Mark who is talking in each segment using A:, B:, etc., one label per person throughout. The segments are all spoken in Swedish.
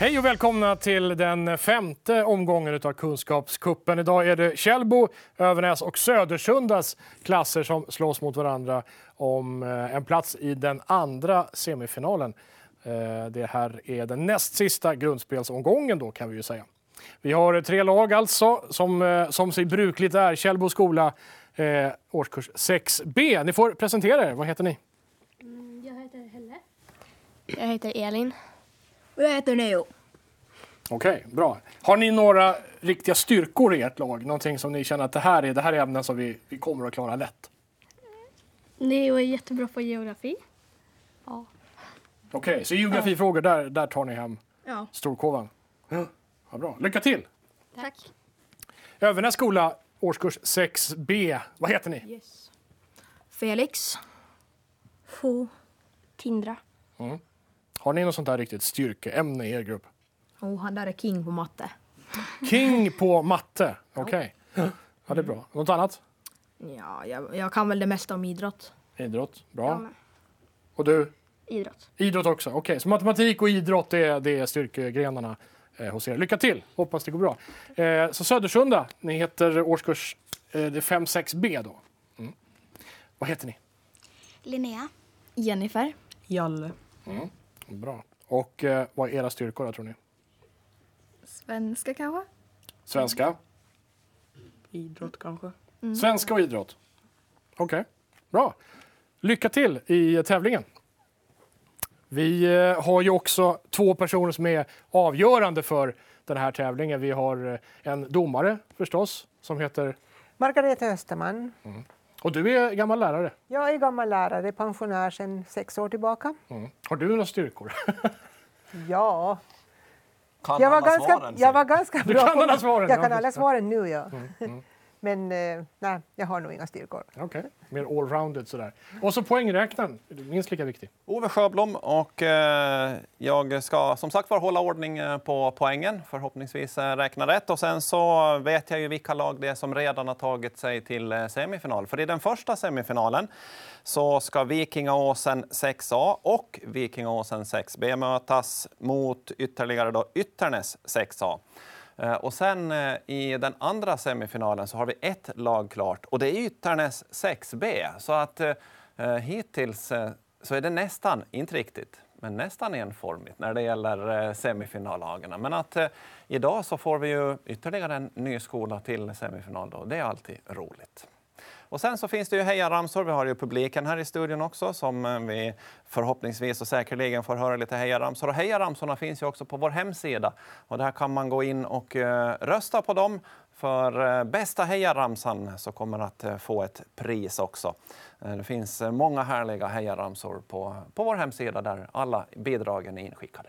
A: Hej och välkomna till den femte omgången av Kunskapskuppen. Idag är det Källbo, Övernäs och Södersundas klasser som slåss mot varandra om eh, en plats i den andra semifinalen. Eh, det här är den näst sista grundspelsomgången då kan vi ju säga. Vi har tre lag alltså, som, eh, som sig brukligt är. Källbo skola, eh, årskurs 6B. Ni får presentera er. Vad heter ni?
B: Mm, jag heter Helle.
C: Jag heter Elin.
D: Och jag heter Neo.
A: Okej, bra. Har ni några riktiga styrkor i ert lag? Någonting som ni känner att det här är, det här är ämnen som vi, vi kommer att klara lätt?
B: Neo är jättebra på geografi.
A: Okej, så geografifrågor, där, där tar ni hem
D: Ja.
A: storkovan. Ja, bra. Lycka till!
B: Tack.
A: Övernäs skola, årskurs 6B. Vad heter ni?
D: Yes. Felix. Fo.
C: Tindra.
A: Har ni något sånt där riktigt styrkeämne i er grupp?
D: Oh, han där är king på matte.
A: King på matte. Okej. Ja, det är bra. Något annat?
D: Ja, jag, jag kan väl det mesta om idrott.
A: Idrott. Bra. Och du?
C: Idrott.
A: Idrott också. Okej, så matematik och idrott det är, det är styrkegrenarna eh, hos er. Lycka till! Hoppas det går bra. Eh, så Södersunda, ni heter årskurs eh, det är 5-6B då. Mm. Vad heter ni?
B: Linnea.
C: Jennifer.
E: Jalle.
A: Bra. Och eh, vad är era styrkor då, tror ni?
C: Svenska kanske?
A: Svenska?
E: Idrott kanske.
A: Svenska och idrott. Okej, bra. Lycka till i tävlingen. Vi eh, har ju också två personer som är avgörande för den här tävlingen. Vi har eh, en domare förstås som heter...
F: Margareta Österman.
A: Och du är gammal lärare.
F: Jag är gammal lärare, pensionär sedan sex år tillbaka.
A: Mm. Har du några styrkor?
F: Ja,
G: Kan
F: jag var,
G: alla
F: ganska,
G: svaren,
F: jag var ganska
A: Du
F: bra
A: kan
F: på-
A: alla svaren,
F: Jag
A: ja,
F: kan alla svaren nu, ja. Men eh, nej, jag har nog inga styrkor.
A: Okej, mer allrounded sådär. Och så poängräknaren, minst lika viktig.
G: Ove Sjöblom och eh, jag ska som sagt var hålla ordning eh, på poängen, förhoppningsvis eh, räkna rätt. Och sen så vet jag ju vilka lag det är som redan har tagit sig till eh, semifinal. För i den första semifinalen så ska Vikingaåsen 6A och Vikingaåsen 6B mötas mot ytterligare då Ytternäs 6A. Eh, och sen eh, i den andra semifinalen så har vi ett lag klart och det är Ytternäs 6B. Så att eh, eh hittills så är det nästan, inte riktigt, men nästan enformigt när det gäller semifinallagarna. Men att eh, idag så får vi ju ytterligare en ny skola till semifinal då. Det är alltid roligt. Och sen så finns det ju hejaramsor. Vi har ju publiken här i studion också som eh, vi förhoppningsvis och säkerligen får höra lite hejaramsor. Och hejaramsorna finns ju också på vår hemsida och där kan man gå in och eh, rösta på dem. För eh, bästa hejaramsan så kommer att få ett pris också. Det finns många härliga hejaramsor på, på vår hemsida där alla bidragen är inskickade.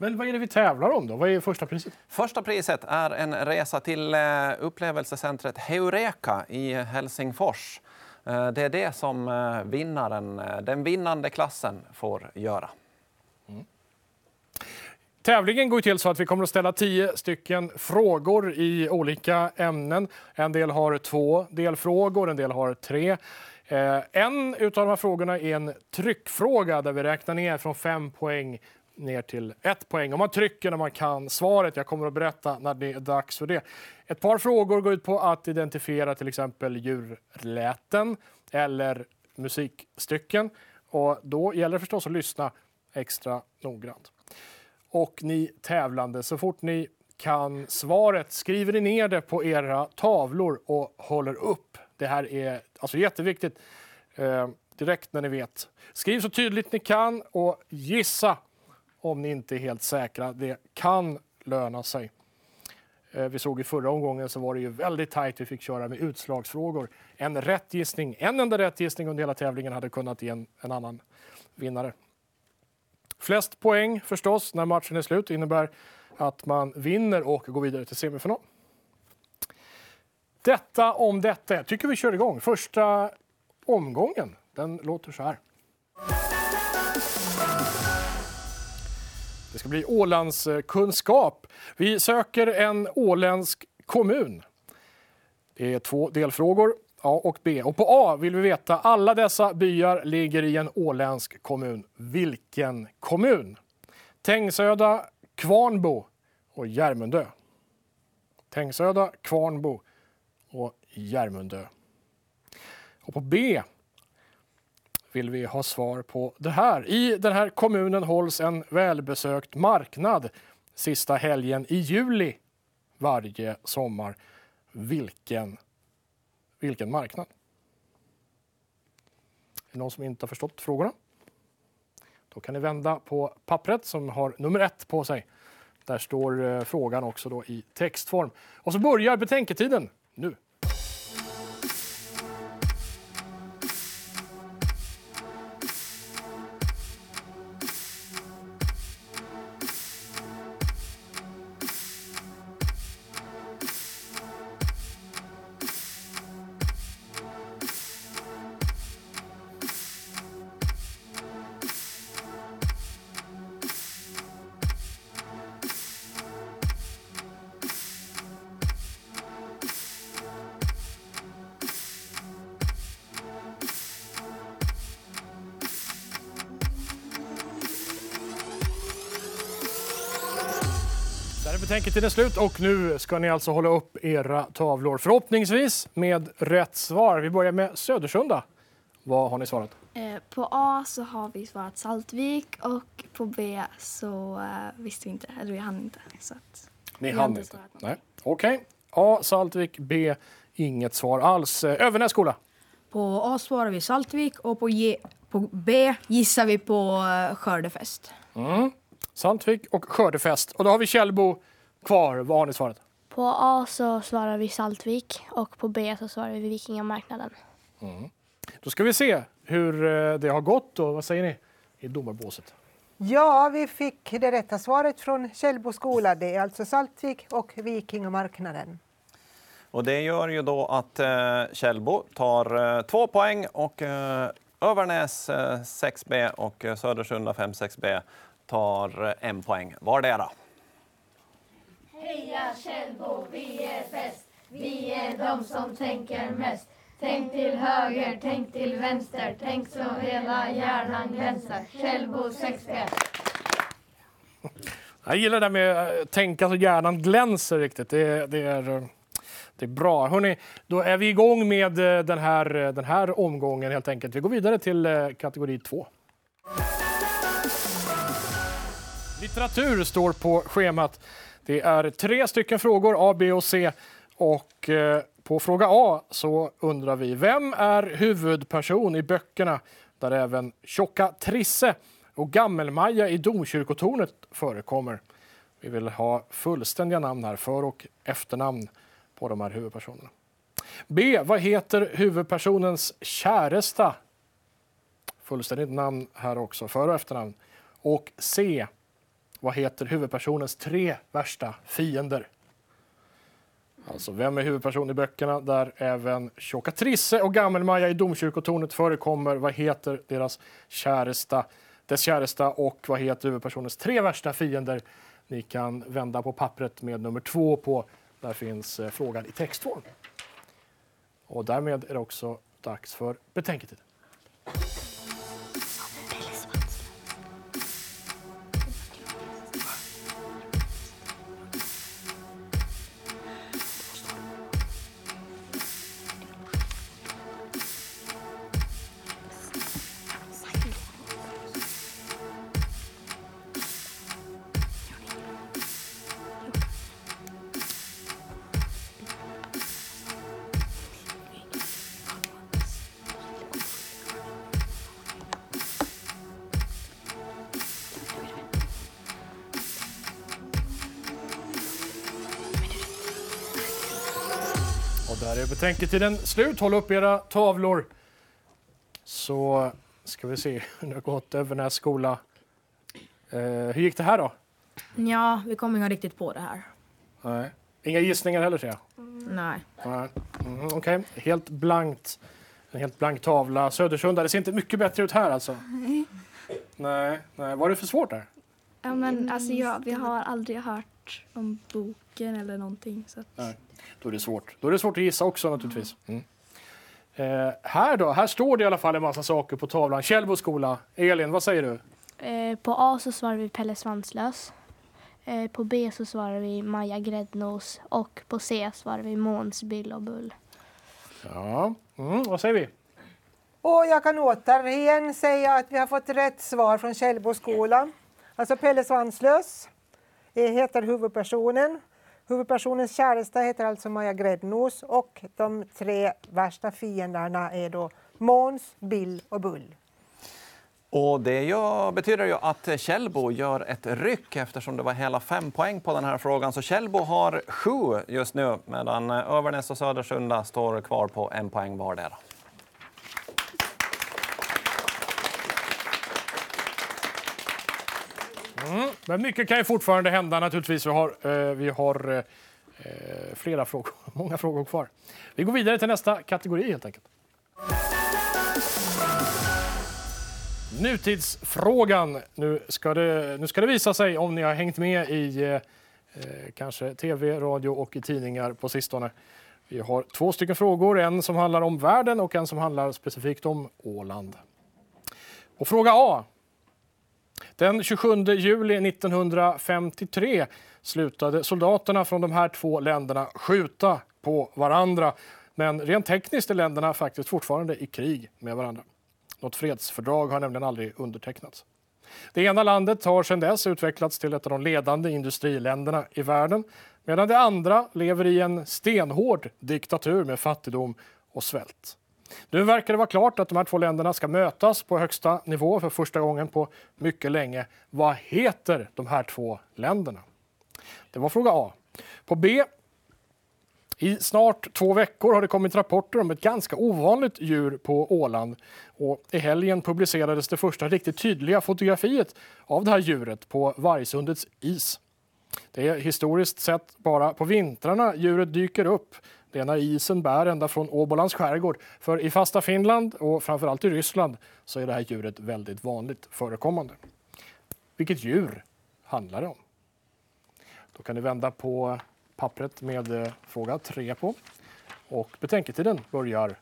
A: Men vad är det vi tävlar om då? Vad är första priset?
G: Första priset är en resa till eh, upplevelsecentret Heureka i Helsingfors. Eh, Det är det som eh, vinnaren, den vinnande klassen får göra.
A: Tävlingen går till så att vi kommer att ställa tio stycken frågor i olika ämnen. En del har två delfrågor, en del har tre. Eh, En av de här frågorna är en tryckfråga där vi räknar ner från fem poäng ner till ett poäng. Och man trycker när man kan svaret. Jag kommer att berätta när det är dags för det. Ett par frågor går ut på att identifiera till exempel djurläten eller musikstycken. Och då gäller det förstås att lyssna extra noggrant. Och ni tävlande, så fort ni kan svaret skriver ni ner det på era tavlor och håller upp. Det här är alltså jätteviktigt eh, direkt när ni vet. Skriv så tydligt ni kan och gissa om ni inte är helt säkra. Det kan löna sig. Eh, vi såg i förra omgången så var det ju väldigt tajt. Vi fick köra med utslagsfrågor. En rätt gissning, en enda rätt gissning under hela tävlingen hade kunnat ge en, en annan vinnare. Flest poäng förstås när matchen är slut innebär att man vinner och går vidare till semifinal. Detta om detta. Jag tycker vi kör igång. Första omgången, den låter så här. Det ska bli Ålandskunskap. Vi söker en åländsk kommun. Det är två delfrågor, A och B. Och på A vill vi veta alla dessa byar ligger i en åländsk kommun. Vilken kommun? Tängsöda, Kvarnbo och Järmundö. Tängsöda, Kvarnbo och Järmundö. Och på B vill vi ha svar på det här. I den här kommunen hålls en välbesökt marknad sista helgen i juli varje sommar. Vilken, vilken marknad? Är det någon som inte har förstått frågorna? Då kan ni vända på pappret som har nummer ett på sig. Där står eh, frågan också då i textform. Och så börjar betänketiden nu. Där är slut och nu ska ni alltså hålla upp era tavlor. Förhoppningsvis med rätt svar. Vi börjar med Södersunda. Vad har ni svarat?
C: Eh, på A så har vi svarat Saltvik och på B så eh, visste vi inte, eller vi hann inte. Så att,
A: Ni hann
C: inte.
A: Nej. Okej. A. Saltvik. B. Inget svar alls. Eh, Övernäs skola.
D: På A svarar vi Saltvik och på, J, på B gissar vi på Skördefest.
A: Mm. Saltvik och Skördefest. Och då har vi Källbo kvar. Vad har ni svarat?
B: På A så svarar vi Saltvik och på B så svarar vi Vikingamarknaden.
A: Då ska vi se hur eh, det har gått och vad säger ni i domarbåset?
F: Ja, vi fick det rätta svaret från Källbo skola. Det är alltså Saltvik och Vikingamarknaden.
G: Och det gör ju då att eh, Källbo tar eh, två poäng och eh, Övernäs eh, 6B och Södersunda 5-6B tar en poäng vardera.
H: Heja Källbo, vi är bäst. Vi är de som tänker mest. Tänk till höger, tänk till vänster. Tänk så hela hjärnan glänser. Källbo 6B.
A: Jag gillar det där med att tänka så hjärnan glänser riktigt. Det, det, är, eh, det är bra. Hörrni, då är vi igång med eh, den här, den här omgången helt enkelt. Vi går vidare till kategori 2. Litteratur står på schemat. Det är tre stycken frågor, A, B och C. Och eh, på fråga A så undrar vi, vem är huvudperson i böckerna där även Tjocka Trisse och Gammelmaja i Domkyrkotornet förekommer? Vi vill ha fullständiga namn här, för och efternamn på de här huvudpersonerna. B. Vad heter huvudpersonens käresta? Fullständigt namn här också, för och efternamn. Och C. Vad heter huvudpersonens tre värsta fiender? Alltså, vem är huvudperson i böckerna där även Tjocka Trisse och Gammelmaja i Domkyrkotornet förekommer? Vad heter deras käresta, dess käresta och vad heter huvudpersonens tre värsta fiender? Ni kan vända på pappret med nummer två på. Där finns eh, frågan i textform. Och därmed är det också dags för betänketid. Där är betänketiden slut. Håll upp era tavlor. Så ska vi se hur det har gått Övernäs skola. Eh, hur gick det här då?
D: Ja, vi kom inte riktigt på det här.
A: Nej. Inga gissningar heller ser jag.
D: Nej.
A: Nej. Mm, Okej, helt blankt. En helt blank tavla. Södersunda, det ser inte mycket bättre ut här alltså. Nej. Nej. Var det för svårt där?
C: ja, men alltså, jag, vi har aldrig hört om boken eller någonting. Så att,
A: Nej. Då är det svårt. Då är det svårt att gissa också naturligtvis. Mm. Eh, här då? Här står det i alla fall en massa saker på tavlan. Källbo skola. Elin, vad säger du?
B: Eh, på A så svarar vi Pelle Svanslös. Eh, på B så svarar vi Maja Gräddnos och på C svarar vi Måns Bill och Bull.
A: Ja, mm, vad säger vi?
F: Och jag kan återigen säga att vi har fått rätt svar från Källboskolan. Alltså Pelle Svanslös heter huvudpersonen. Huvudpersonens käresta heter alltså Maja Gräddnos och de tre värsta fienderna är då Måns, Bill och Bull.
G: Och det ju, betyder ju att Kjellbo gör ett ryck eftersom det var hela fem poäng på den här frågan. Så Kjellbo har sju just nu medan Övernäs och Södersunda står kvar på en poäng vardera. Mm.
A: Men mycket kan ju fortfarande hända naturligtvis. Vi har, eh, vi har eh, eh flera frågor, många frågor kvar. Vi går vidare till nästa kategori helt enkelt. Nutidsfrågan. Nu ska det, nu ska det visa sig om ni har hängt med i eh, eh kanske tv, radio och i tidningar på sistone. Vi har två stycken frågor, en som handlar om världen och en som handlar specifikt om Åland. Och fråga A. Den 27 juli 1953 slutade soldaterna från de här två länderna skjuta på varandra. Men rent tekniskt är länderna faktiskt fortfarande i krig med varandra. Något fredsfördrag har nämligen aldrig undertecknats. Det ena landet har sedan dess utvecklats till ett av de ledande industriländerna i världen medan det andra lever i en stenhård diktatur med fattigdom och svält. Nu verkar det vara klart att de här två länderna ska mötas på högsta nivå för första gången på mycket länge. Vad heter de här två länderna? Det var fråga A. På B. I snart två veckor har det kommit rapporter om ett ganska ovanligt djur på Åland. Och I helgen publicerades det första riktigt tydliga fotografiet av det här djuret på Vargsundets is. Det är historiskt sett bara på vintrarna djuret dyker upp. Det är när isen bär ända från Åbolands skärgård. För i fasta Finland och framförallt i Ryssland så är det här djuret väldigt vanligt förekommande. Vilket djur handlar det om? Då kan ni vända på pappret med eh, fråga 3 på. Och betänketiden börjar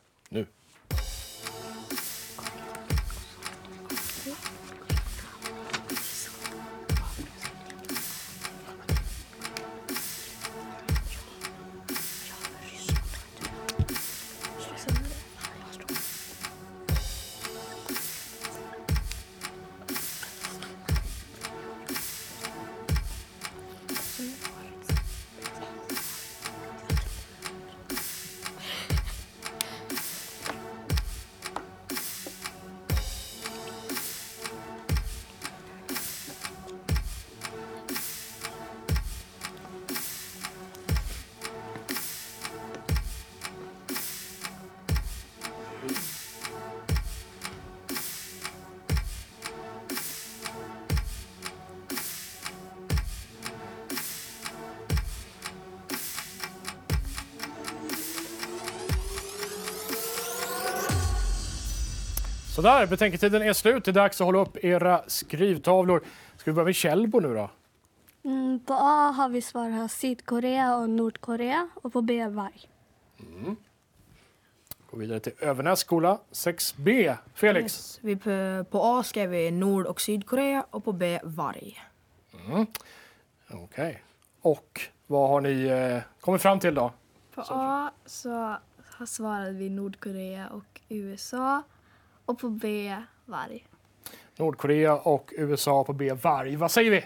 A: Sådär, betänketiden är slut. Det är dags att hålla upp era skrivtavlor. Ska vi börja med Källbo nu då?
B: Mm, på A har vi svarat Sydkorea och Nordkorea och på B varg.
A: Går vidare till Övernäs skola 6B. Felix?
D: Yes. Vi på, på A skrev vi Nord och Sydkorea och på B varg.
A: Okej. Och vad har ni eh, kommit fram till då?
C: På A så har svarat vi Nordkorea och USA. Och på B varg.
A: Nordkorea och USA på B. Varg. Vad säger vi?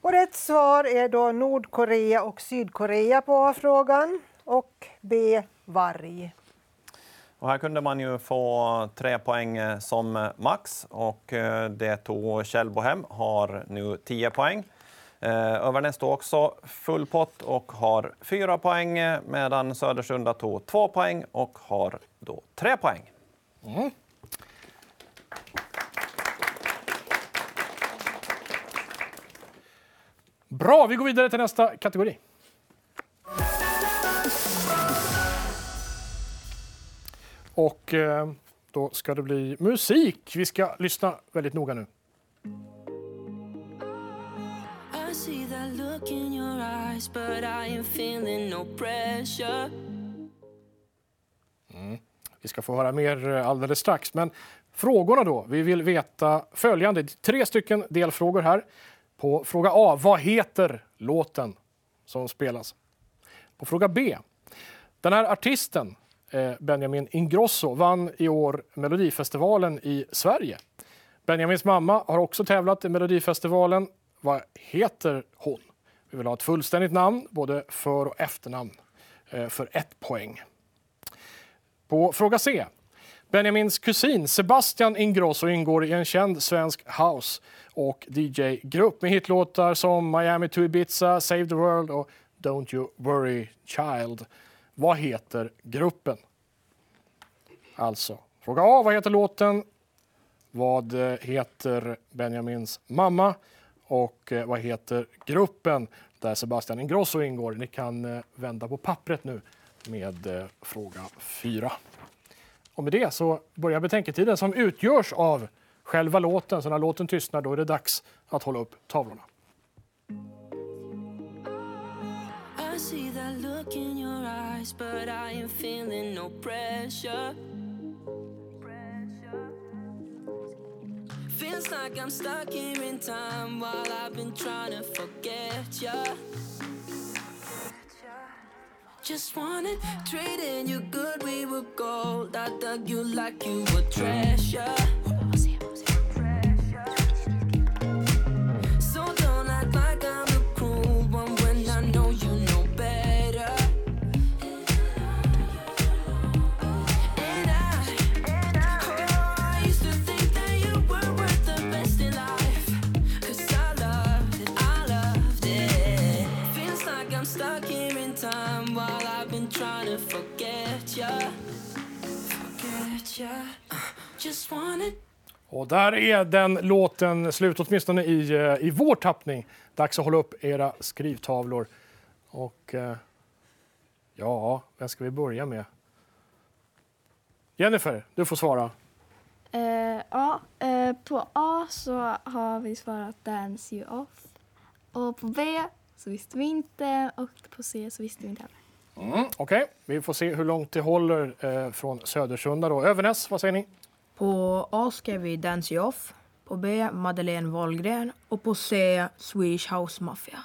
F: Och rätt svar är då Nordkorea och Sydkorea på A-frågan och B. Varg.
G: Och här kunde man ju få tre poäng eh, som max och eh, det tog Källbo hem, har nu 10 poäng. Eh, Övernäs tog också full pott och har fyra poäng eh, medan Södersunda tog två poäng och har då tre poäng.
A: Bra, vi går vidare till nästa kategori. Och eh, då ska det bli musik. Vi ska lyssna väldigt noga nu.
I: I see that look in your eyes, but I am feeling no pressure.
A: Vi ska få höra mer eh, alldeles strax. Men frågorna då? Vi vill veta följande. Tre stycken delfrågor här. På fråga A, vad heter låten som spelas? På fråga B, den här artisten, eh, Benjamin Ingrosso, vann i år Melodifestivalen i Sverige. Benjamins mamma har också tävlat i Melodifestivalen. Vad heter hon? Vi vill ha ett fullständigt namn, både för och efternamn, eh, för ett poäng. På fråga C. Benjamins kusin Sebastian Ingrosso ingår i en känd svensk house och DJ-grupp med hitlåtar som Miami to Ibiza, Save the World och Don't You Worry Child. Vad heter gruppen? Alltså, fråga A. Vad heter låten? Vad eh, heter Benjamins mamma? Och eh, vad heter gruppen där Sebastian Ingrosso ingår? Ni kan eh, vända på pappret nu med fråga 4. Och med det så börjar betänketiden som utgörs av själva låten. Så när låten tystnar då är det dags att hålla upp tavlorna.
I: I see that look in your eyes, but I ain't feeling no pressure. Feels like I'm stuck here in time while I've been trying to forget ya. Just wanted trading you good, we were gold. I dug you like you were treasure.
A: Och där är den låten slut, åtminstone i, eh, i vår tappning. Dags att hålla upp era skrivtavlor. Och eh, ja, vem ska vi börja med? Jennifer, du får svara.
C: Eh, ja, eh, på A så har vi svarat Dance You Off. Och på B så visste vi inte och på C så visste vi inte heller.
A: Mm, Okej, vi får se hur långt det håller eh, från Södersunda. Då. Övernäs, vad säger ni?
D: På A skrev vi Dance You Off, på B Madeleine Wahlgren och på C Swedish House Mafia.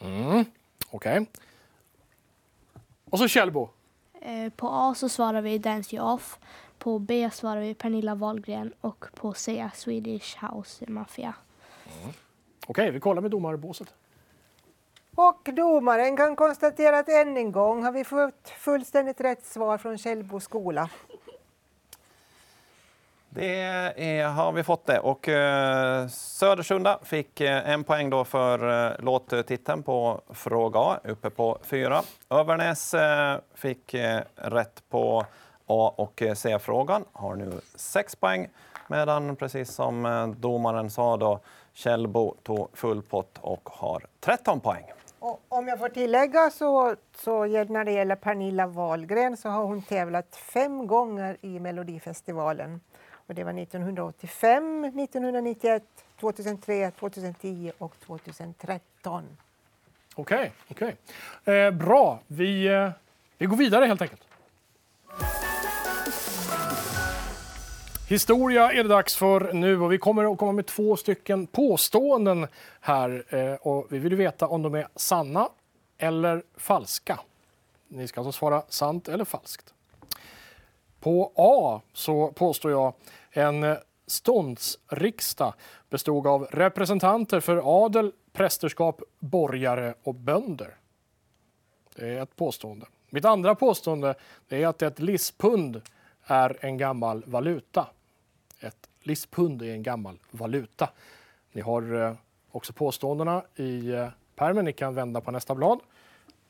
A: Mm, Okej. Och så Kjellbo.
B: Eh, På A så svarar vi Dance You Off. På B svarar vi Pernilla Wahlgren och på C Swedish House Mafia.
A: Okej, vi kollar med domarbåset.
F: Och domaren kan konstatera att än en gång har vi fått fullständigt rätt svar från Källbo skola.
G: Det är, har vi fått det. Och eh, Södersunda fick eh, en poäng då för eh, låttiteln på fråga A, uppe på fyra. Övernäs eh, fick eh, rätt på A och eh, C-frågan, har nu sex poäng. Medan precis som eh, domaren sa då, Källbo tog full pott och har 13 poäng.
F: Och om jag får tillägga så, så när det gäller Pernilla Wahlgren så har hon tävlat fem gånger i Melodifestivalen. Och det var 1985, 1991, 2003, 2010 och 2013.
A: Okej, okej. Eh, bra, vi, eh, vi går vidare helt enkelt. Historia är det dags för nu och vi kommer att komma med två stycken påståenden här eh, och vi vill veta om de är sanna eller falska. Ni ska alltså svara sant eller falskt. På A så påstår jag en ståndsriksdag bestod av representanter för adel, prästerskap, borgare och bönder. Det är ett påstående. Mitt andra påstående är att ett lispund är en gammal valuta. Ett lispund är en gammal valuta. Ni har eh, också påståendena i eh, pärmen. Ni kan vända på nästa blad.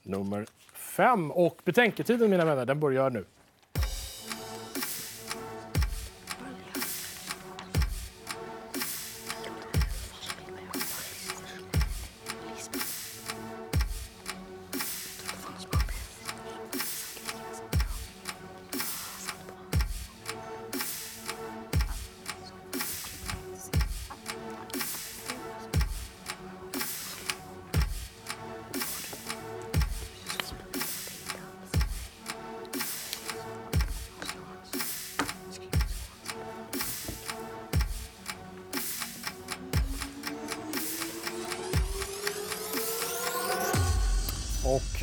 A: Nummer fem. Och betänketiden, mina vänner, den börjar nu.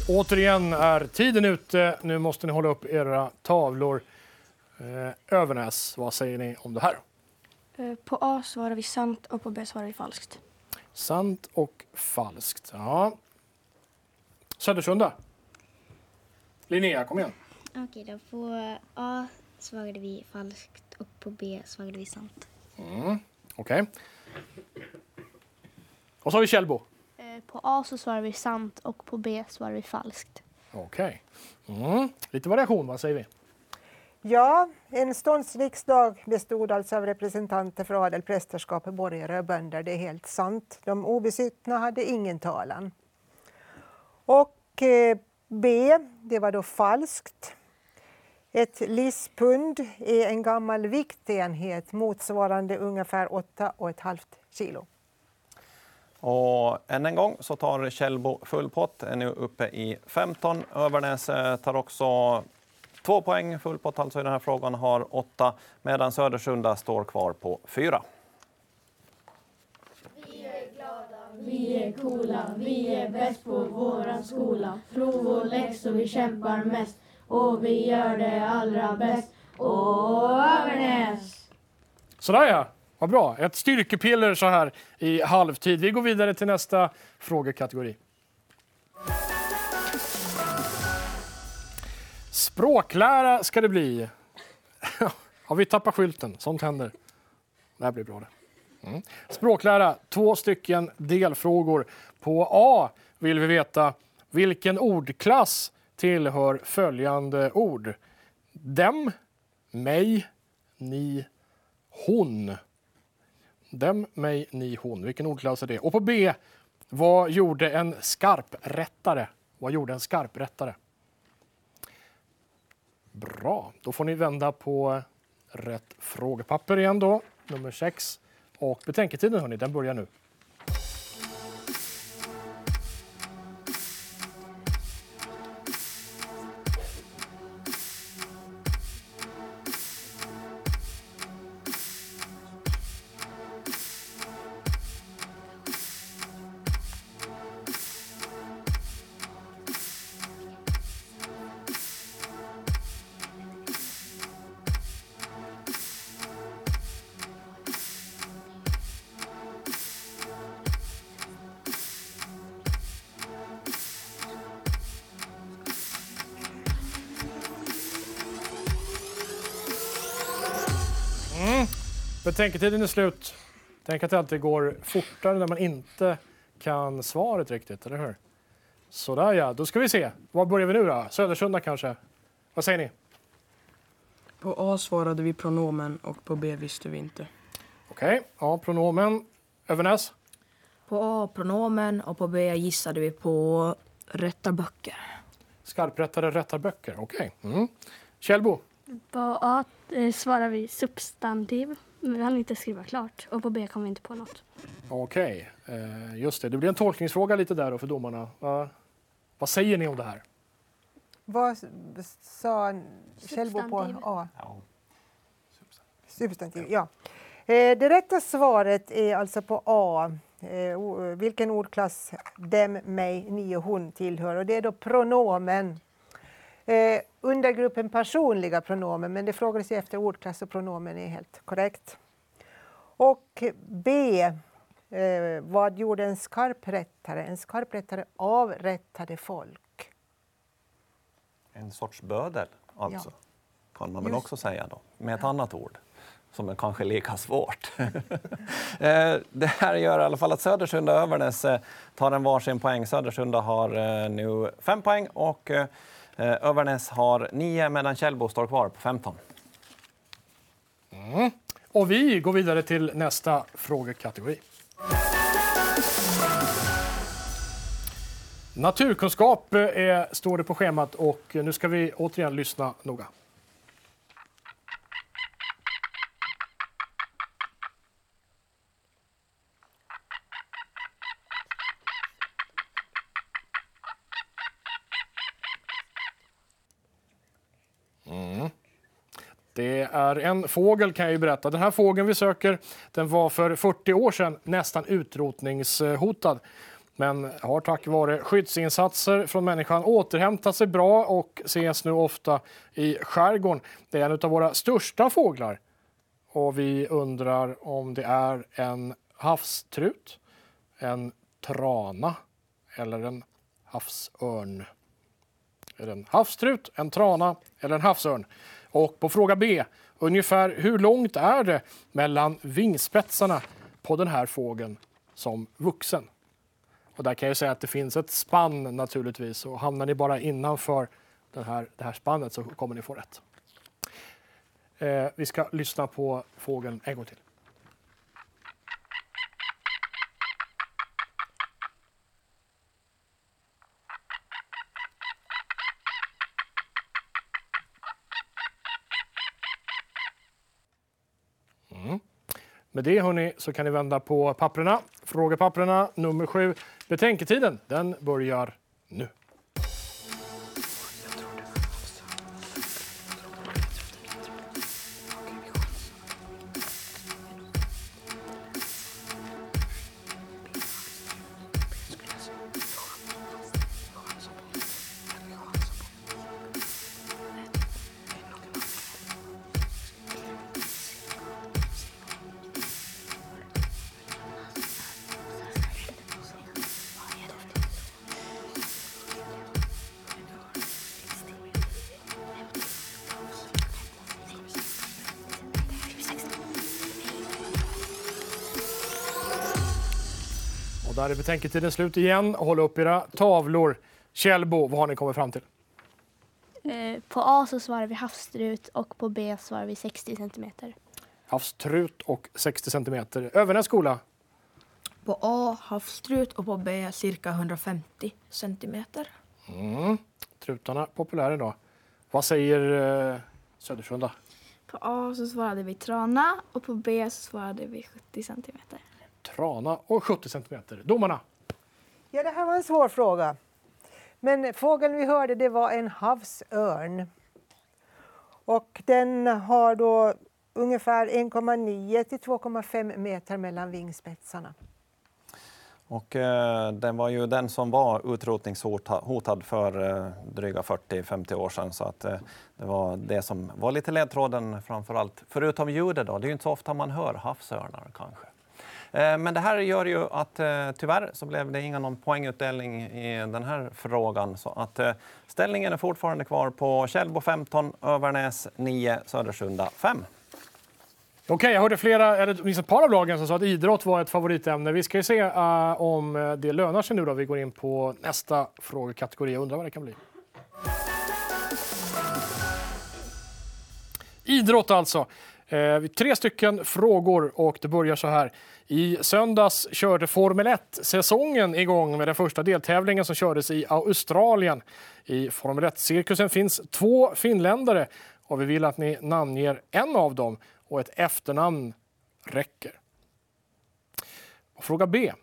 A: Återigen är tiden ute. Nu måste ni hålla upp era tavlor. Eh, Övernäs, vad säger ni om det här?
J: Eh, På A svarar vi sant och på B svarar vi falskt.
A: Sant och falskt. Ja. Södersunda. Linnea, kom igen.
K: Okej, då på A svarade vi falskt och på B svarade vi sant.
A: Mm. Okej. Och så har vi Kjellbo.
B: Eh, På A så svarar vi sant och på B svarar vi falskt.
A: Okej. Mm. Lite variation, vad säger vi?
F: Ja, en ståndsriksdag bestod alltså av representanter för adel, prästerskap, borgare och bönder. Det är helt sant. De obesuttna hade ingen talan. Och eh, B, det var då falskt. Ett lispund är en gammal viktenhet motsvarande ungefär 8,5 kilo.
G: Och än en gång så tar Kjellbo full pott, är nu uppe i 15. Övernäs tar också två poäng, full pott alltså i den här frågan, har åtta, medan Södersunda står kvar på fyra.
H: Vi är coola, vi är bäst på våran skola. Prov och läxor, vi kämpar mest. Och vi gör det allra bäst. Och Övernäs!
A: Sådär ja, vad bra. Ett styrkepiller så här i halvtid. Vi går vidare till nästa frågekategori. Språklära ska det bli. Har vi tappat skylten? Sånt händer. Det här blir bra det. Mm. Språklära, två stycken delfrågor. På A vill vi veta vilken ordklass tillhör följande ord? Dem, mig, ni, hon. Dem, mig, ni, hon. Vilken ordklass är det? Och på B, vad gjorde en skarprättare? Vad gjorde en skarprättare? Bra, då får ni vända på rätt frågepapper igen då, nummer 6. Och betänketiden hörni, den börjar nu. Betänketiden är slut. Tänk att det alltid går fortare när man inte kan svaret riktigt, eller hur? Sådär ja, då ska vi se. Var börjar vi nu då? Södersunda kanske? Vad säger ni?
E: På A svarade vi pronomen och på B visste vi inte.
A: Okej, ja, pronomen. Övernäs?
D: På A pronomen och på B gissade vi på rättarböcker.
A: Skarprättare rättar böcker. Okej. Mm. Kjellbo?
J: På A eh, svarar vi substantiv, men vi hann inte skriva klart. Och på B kom vi inte på något.
A: Okej, eh, just det. Det blir en tolkningsfråga lite där då för domarna. Va, vad säger ni om det här?
F: Vad sa Kjellbo på. A? Substantiv, ja. Eh, det rätta svaret är alltså på A. Eh, vilken ordklass dem, mig, ni och hon tillhör. Och det är då pronomen. Eh, undergruppen personliga pronomen, men det frågades ju efter ordklass och pronomen är helt korrekt. Och B. Eh, vad gjorde en skarprättare? En skarprättare avrättade folk.
G: En sorts bödel, alltså. Kan man väl
F: Just.
G: också säga då, med ett annat ord som är kanske lika svårt. Eh, det här gör i alla fall att Södersunda och Övernäs eh, tar en varsin poäng. Södersunda har eh, nu fem poäng och Eh, Övernäs har 9, medan Källbo står kvar på 15.
A: Mm. Och vi går vidare till nästa frågekategori. Naturkunskap är, står det på schemat och nu ska vi återigen lyssna noga. Mm här. en fågel kan jag ju berätta. Den här fågeln vi söker den var för 40 år sedan nästan utrotningshotad. men har tack vare skyddsinsatser från människan återhämtat sig bra och ses nu ofta i skärgården. Det är en av våra största fåglar och vi undrar om det är en havstrut, en trana eller en havsörn. Är det en havstrut, en trana eller en havsörn? Och på fråga B, ungefär hur långt är det mellan vingspetsarna på den här fågeln som vuxen? Och där kan jag säga att det finns ett spann naturligtvis och hamnar ni bara innanför den här, det här spannet så kommer ni få rätt. Eh, vi ska lyssna på fågeln en gång till. Med det hörni, så kan ni vända på papperna. Frågepapperna nummer sju. Betänketiden, den börjar nu. Och där är betänketiden slut igen. Håll upp era tavlor. Kjellbo, vad har ni kommit fram till?
B: Eh, På A så svarar vi havsstrut och på B svarar vi 60 centimeter.
A: Havstrut och 60 centimeter. Övernäs skola,
D: På A havsstrut och på B cirka 150 centimeter.
A: mm. trutarna populära idag. Vad säger eh, Södersunda?
C: På A så svarade vi trana och på B så svarade vi 70 centimeter.
A: Trana och 70 centimeter. Domarna?
F: Ja, det här var en svår fråga. Men fågeln vi hörde det var en havsörn. Och den har då ungefär 1,9 till 2,5 meter mellan vingspetsarna.
G: Och eh, den var ju den som var utrotningshotad för eh, dryga 40-50 år sedan. Så att, eh, det var det som var lite ledtråden framför allt. Förutom ljudet då, det är ju inte så ofta man hör havsörnar kanske. Eh, men det här gör ju att eh, tyvärr så blev det ingen någon poängutdelning i den här frågan. Så att eh, ställningen är fortfarande kvar på Källbo 15, Övernäs 9, Södersunda 5.
A: Okej, jag hörde flera, eller åtminstone ett par av lagen som sa att idrott var ett favoritämne. Vi ska ju se uh, om det lönar sig nu då. Vi går in på nästa frågekategori. Jag undrar vad det kan bli. Idrott alltså. Eh, tre stycken frågor och det börjar så här. I söndags körde Formel 1-säsongen igång med den första deltävlingen som kördes i Australien. I Formel 1-cirkusen finns två finländare och vi vill att ni namnger en av dem och ett efternamn räcker. Fråga B.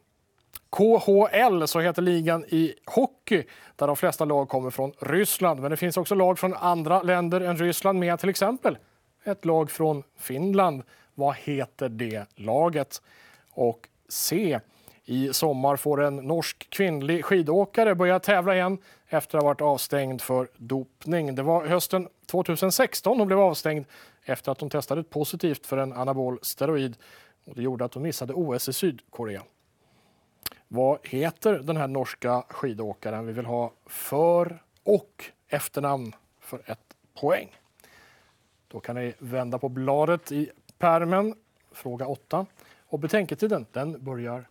A: KHL, så heter ligan i hockey där de flesta lag kommer från Ryssland. Men det finns också lag från andra länder än Ryssland med, till exempel ett lag från Finland. Vad heter det laget? Och C. I sommar får en norsk kvinnlig skidåkare börja tävla igen efter att ha varit avstängd för dopning. Det var hösten 2016 hon blev avstängd efter att hon testade positivt för en anabol steroid. Och det gjorde att hon missade OS i Sydkorea. Vad heter den här norska skidåkaren? Vi vill ha för och efternamn för ett poäng. Då kan ni vända på bladet i pärmen, fråga 8. Och betänketiden, den börjar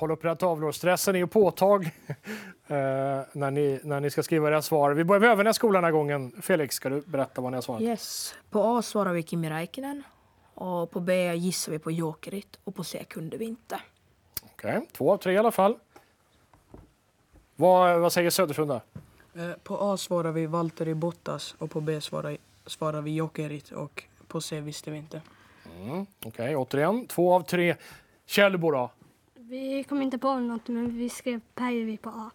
A: håll upp era tavlor. Stressen är ju påtag eh, när, ni, när ni ska skriva era svar. Vi börjar med Övernäs skola den här gången. Felix, ska du berätta vad ni har svarat?
D: Yes. På A svarar vi Kimi Räikkönen. Och på B gissar vi på Jokerit. Och på C kunde vi inte.
A: Okej, två av tre i alla fall. Vad, vad säger Södersunda?
E: Eh, På A svarar vi Valtteri Bottas och på B svarar, svarar vi Jokerit och på C visste vi inte.
A: Mm, Okej, återigen. Två av tre. Källbo då?
J: Vi kom inte på något, men vi skrev Päivi på A.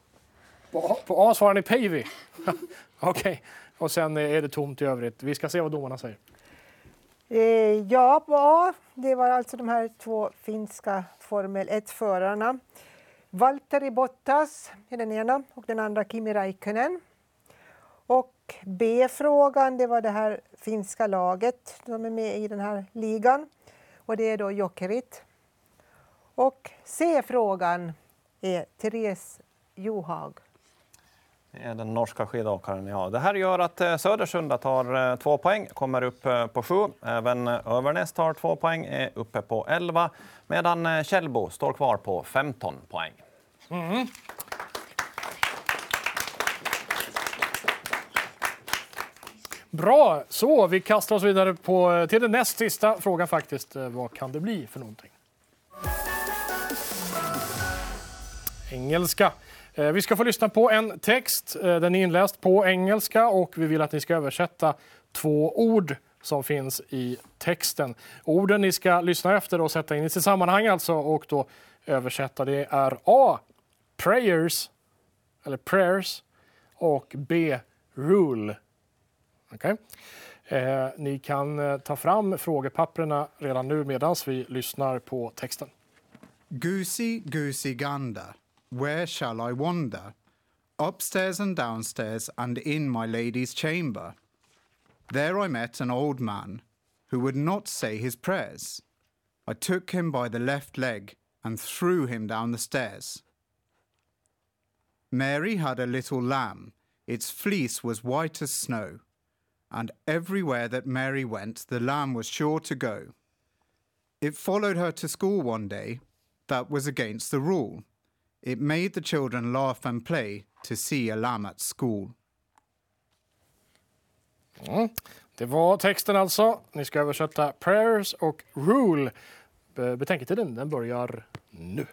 A: På A, på A svarar ni Päivi. Okej, och sen är det tomt i övrigt. Vi ska se vad domarna säger.
F: Eh, ja, på A, det var alltså de här två finska Formel 1-förarna. Valtteri Bottas är den ena och den andra Kimi Räikkönen. Och B-frågan, det var det här finska laget som är med i den här ligan. Och det är då Jokerit. Och C-frågan är Therese Johaug.
G: Det är den norska skidåkaren, ja. Det här gör att eh, Södersunda tar eh, två poäng, kommer upp eh, på sju. Även Övernäs tar två poäng, är uppe på 11. Medan Källbo står kvar på 15 poäng.
A: Mm. Bra, så vi kastar oss vidare på, till den näst sista frågan faktiskt. Vad kan det bli för någonting? Engelska. Eh, vi ska få lyssna på en text. Eh, den är inläst på engelska och vi vill att ni ska översätta två ord som finns i texten. Orden ni ska lyssna efter och sätta in i sitt sammanhang alltså och då översätta det är A. Prayers eller prayers och B. Rule. Okej. Eh, ni kan eh, ta fram frågepapperna redan nu medan vi lyssnar på texten.
L: Goosey, goosey gander, where shall I wander? Upstairs and downstairs and in my lady's chamber. There I met an old man who would not say his prayers. I took him by the left leg and threw him down the stairs. Mary had a little lamb, its fleece was white as snow, and everywhere that Mary went, the lamb was sure to go. It followed her to school one day. That was against the rule. It made the children laugh and play to see a lamb at school.
A: Mm. Det var texten alltså. Ni ska översätta prayers och rule. Betänketiden den börjar nu.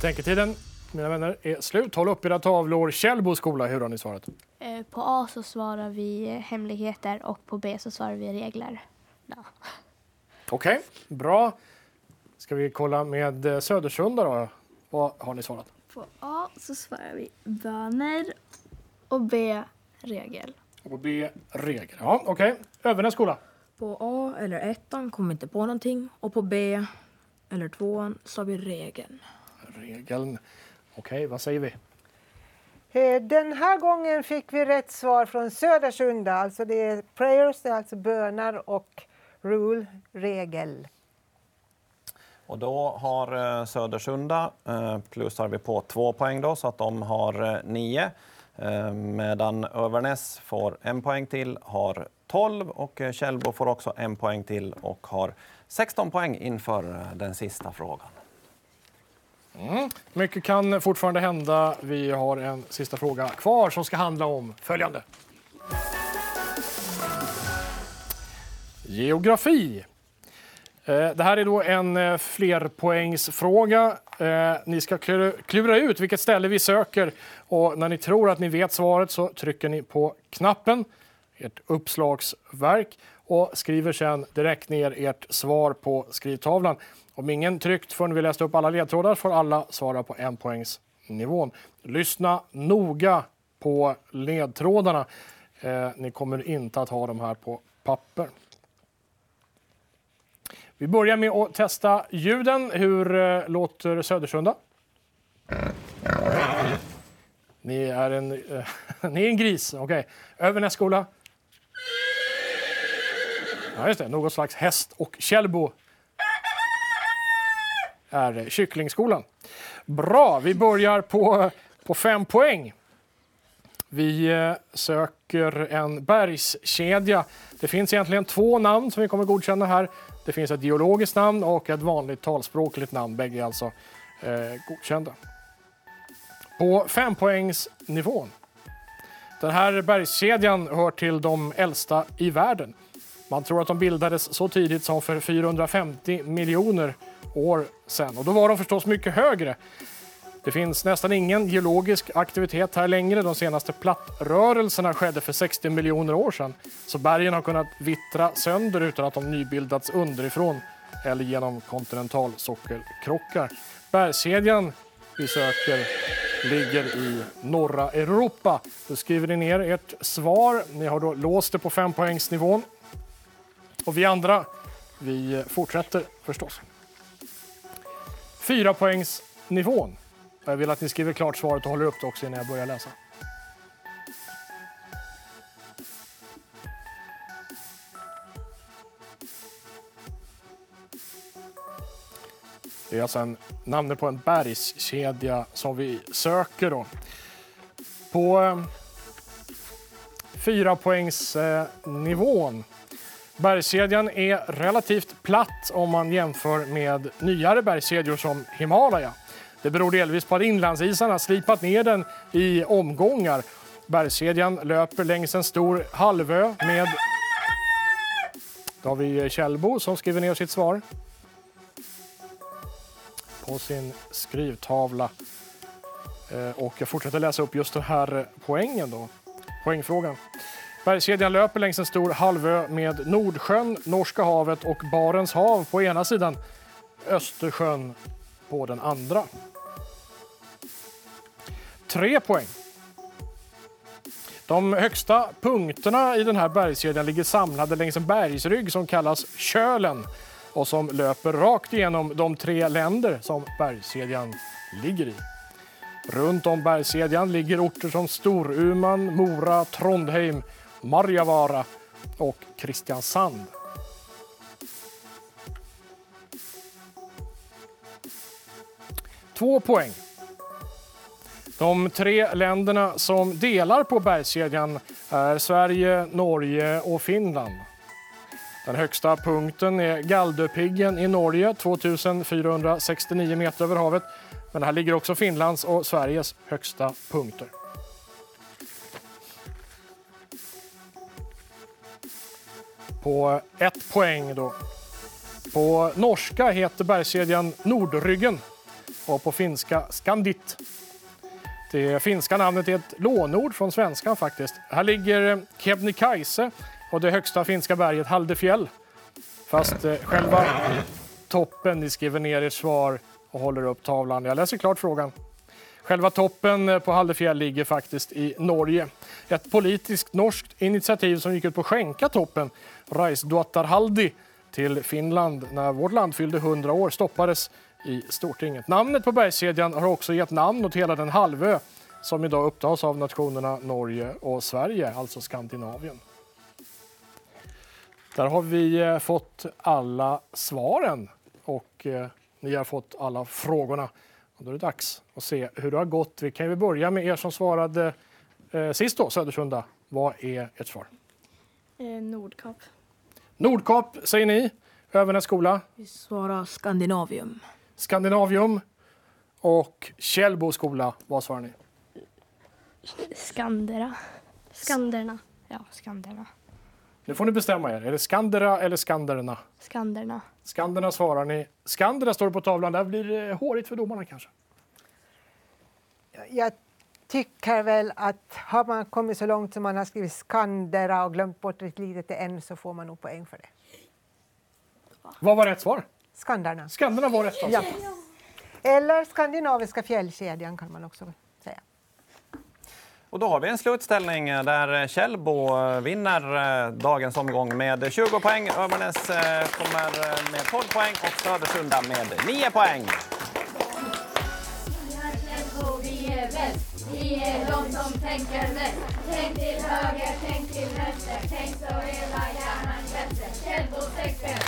A: Betänketiden, mina vänner, är slut. Håll upp era tavlor. Källbo skola, hur har ni svarat?
B: Eh, På A så svarar vi hemligheter och på B så svarar vi regler. Ja.
A: Okej, bra. Ska vi kolla med eh, Södersunda då? Vad har ni svarat?
C: På A så svarar vi böner och B regel.
A: Och B, regel. Ja, okej. Övernäs skola.
D: På A eller ettan kom vi inte på någonting. Och på B eller tvåan sa vi regeln.
A: Regeln. Okej, vad säger vi?
F: Eh, Den här gången fick vi rätt svar från Södersunda. Alltså det är prayers, det är alltså bönar och rule, regel.
G: Och då har eh, Södersunda eh, plussar vi på två poäng då, så att de har nio. Medan Övernäs får en poäng till, har 12 och Källbo får också en poäng till och har 16 poäng inför den sista frågan.
A: Mm. Mycket kan fortfarande hända. Vi har en sista fråga kvar som ska handla om följande. Geografi. Eh, det här är då en eh, flerpoängsfråga. Eh, ni ska klura- klura ut vilket ställe vi söker och när ni tror att ni vet svaret så trycker ni på knappen, ert uppslagsverk och skriver sen direkt ner ert svar på skrivtavlan. Om ingen tryckt förrän vi läst upp alla ledtrådar får alla svara på en poängs nivån. Lyssna noga på ledtrådarna. Eh, ni kommer inte att ha dem här på papper. Vi börjar med att testa ljuden. Hur eh, låter Södersunda? Ni är en, eh, ni är en gris. Okej. Övernässkola? Ja, just det. Något slags häst. Och Källbo är Kycklingskolan. Bra, vi börjar på, på fem poäng. Vi eh, söker en bergskedja. Det finns egentligen två namn som vi kommer godkänna här. Det finns ett geologiskt namn och ett vanligt talspråkligt namn. Bägge är alltså eh, godkända. På fempoängsnivån. Den här bergskedjan hör till de äldsta i världen. Man tror att de bildades så tidigt som för 450 miljoner år sedan. Och då var de förstås mycket högre. Det finns nästan ingen geologisk aktivitet här längre. De senaste plattrörelserna skedde för 60 miljoner år sedan. Så bergen har kunnat vittra sönder utan att de nybildats underifrån eller genom kontinentalsockerkrockar. Bergskedjan vi söker ligger i norra Europa. Då skriver ni ner ert svar. Ni har då låst det på fempoängsnivån. Och vi andra, vi fortsätter förstås. Fyra poängs nivån. Jag vill att ni skriver klart svaret och håller upp det också innan jag börjar läsa. Det är alltså en, namnet på en bergskedja som vi söker. Då. På eh, fyra poängs eh, nivån. Bergskedjan är relativt platt om man jämför med nyare bergskedjor som Himalaya. Det beror delvis på att inlandsisarna slipat ner den i omgångar. Bergskedjan löper längs en stor halvö med... Då har vi Kjellbo som skriver ner sitt svar på sin skrivtavla. Eh, och jag fortsätter läsa upp just den här poängen. Då. Poängfrågan. Bergskedjan löper längs en stor halvö med Nordsjön, Norska havet och Barents hav på ena sidan, Östersjön på den andra. Tre poäng. De högsta punkterna i den här bergskedjan ligger samlade längs en bergsrygg som kallas Kölen och som löper rakt igenom de tre länder som bergskedjan ligger i. Runt om bergskedjan ligger orter som Storuman, Mora, Trondheim, Marjavara och Kristiansand. Två poäng. De tre länderna som delar på bergskedjan är Sverige, Norge och Finland. Den högsta punkten är Galdhöpiggen i Norge, 2469 meter över havet. Men här ligger också Finlands och Sveriges högsta punkter. På ett poäng då. På norska heter bergskedjan Nordryggen och på finska Skandit. Det finska namnet är ett lånord från svenskan faktiskt. Här ligger eh, Kebnekaise och det högsta finska berget Haldefjäll. Fast eh, själva toppen, ni skriver ner ert svar och håller upp tavlan. Jag läser klart frågan. Själva toppen eh, på Haldefjäll ligger faktiskt i Norge. Ett politiskt norskt initiativ som gick ut på att skänka toppen, Reisduottarhaldi, till Finland när vårt land fyllde 100 år stoppades i Stortinget. Namnet på bergskedjan har också gett namn åt hela den halvö som idag upptas av nationerna Norge och Sverige, alltså Skandinavien. Där har vi eh, fått alla svaren och eh, ni har fått alla frågorna. Och då är det dags att se hur det har gått. Vi kan ju börja med er som svarade eh, sist då, Södersunda. Vad är ert svar?
C: Eh, Nordkap.
A: Nordkap säger ni. Övernäs skola.
D: Vi svarar Skandinavium.
A: Skandinavium. Och Källbo skola. Vad svarar ni?
B: Skandera.
J: Skanderna.
B: Ja, Skanderna.
A: Nu får ni bestämma er. Är det Skandera eller Skanderna?
B: Skanderna.
A: Skanderna svarar ni. Skandera står det på tavlan. Där blir det hårigt för domarna kanske.
F: Jag tycker väl att har man kommit så långt som man har skrivit Skandera och glömt bort ett litet N så får man nog poäng för det.
A: Vad var rätt svar?
F: Skandarna.
A: Skanderna var rätt svar.
F: Ja. Eller Skandinaviska fjällkedjan kan man också.
G: Och då har vi en slutställning eh, där Källbo eh, vinner eh, dagens omgång med 20 poäng. Övernäs eh, kommer med 12 poäng och Södersunda med 9 poäng.
H: Vi är bäst, vi är de som tänker mest. Tänk till höger, tänk till vänster, tänk så hela hjärnan väster. Källbo sexspel.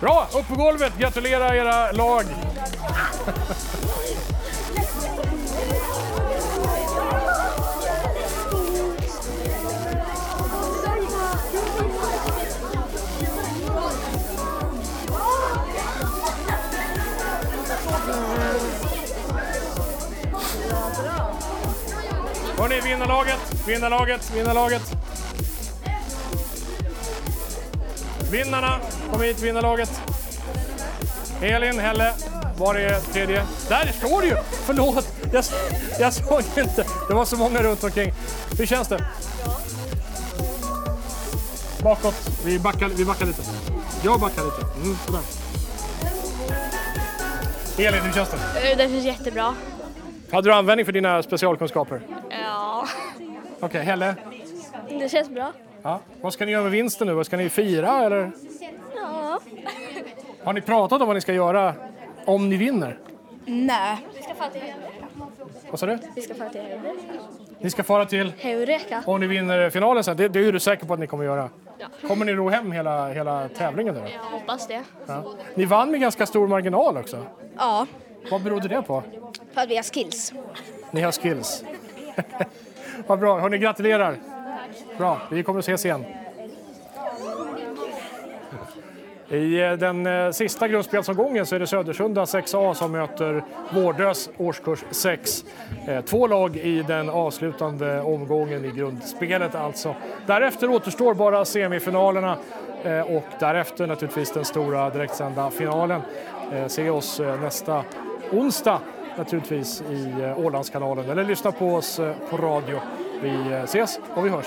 A: Bra, upp på golvet. Gratulera era lag. Hörni, vinnarlaget, vinnarlaget, vinnarlaget. Vinnarna, kom hit vinnarlaget. Elin, Helle, var är tredje? Där står det ju! Förlåt, jag, jag såg inte. Det var så många runt omkring. Hur känns det? Bakåt. Vi backar, vi backar lite. Jag backar lite. Mm, sådär. Elin, hur känns det?
J: Det känns jättebra.
A: Hade du användning för dina specialkunskaper?
J: Ja.
A: Okej, Helle?
J: Det känns bra.
A: Ja. Vad ska ni göra med vinsten nu? Vad ska ni fira eller?
J: Ja.
A: Har ni pratat om vad ni ska göra om ni vinner?
J: Nej. Vi ska fara till
A: Vad sa du?
J: Vi ska fara till Heureka.
A: Ni ska fara till,
J: Heureka.
A: om ni vinner finalen sen, det, det är du säker på att ni kommer göra? Kommer ni ro hem hela, hela tävlingen då?
J: Jag hoppas det.
A: Ja. Ni vann med ganska stor marginal också.
J: Ja,
A: Vad berodde det på?
J: för att vi har skills.
A: Ni har skills. Vad bra, hörni gratulerar. Bra, vi kommer att ses igen. I eh, den eh, sista grundspelsomgången så är det Södersunda 6A som möter Vårdös årskurs 6. Eh, två lag i den avslutande omgången i grundspelet alltså. Därefter återstår bara semifinalerna och därefter naturligtvis den stora direktsända finalen. Se oss nästa onsdag naturligtvis i eh, Ålandskanalen eller lyssna på oss eh, på radio. Vi eh, ses och vi hörs.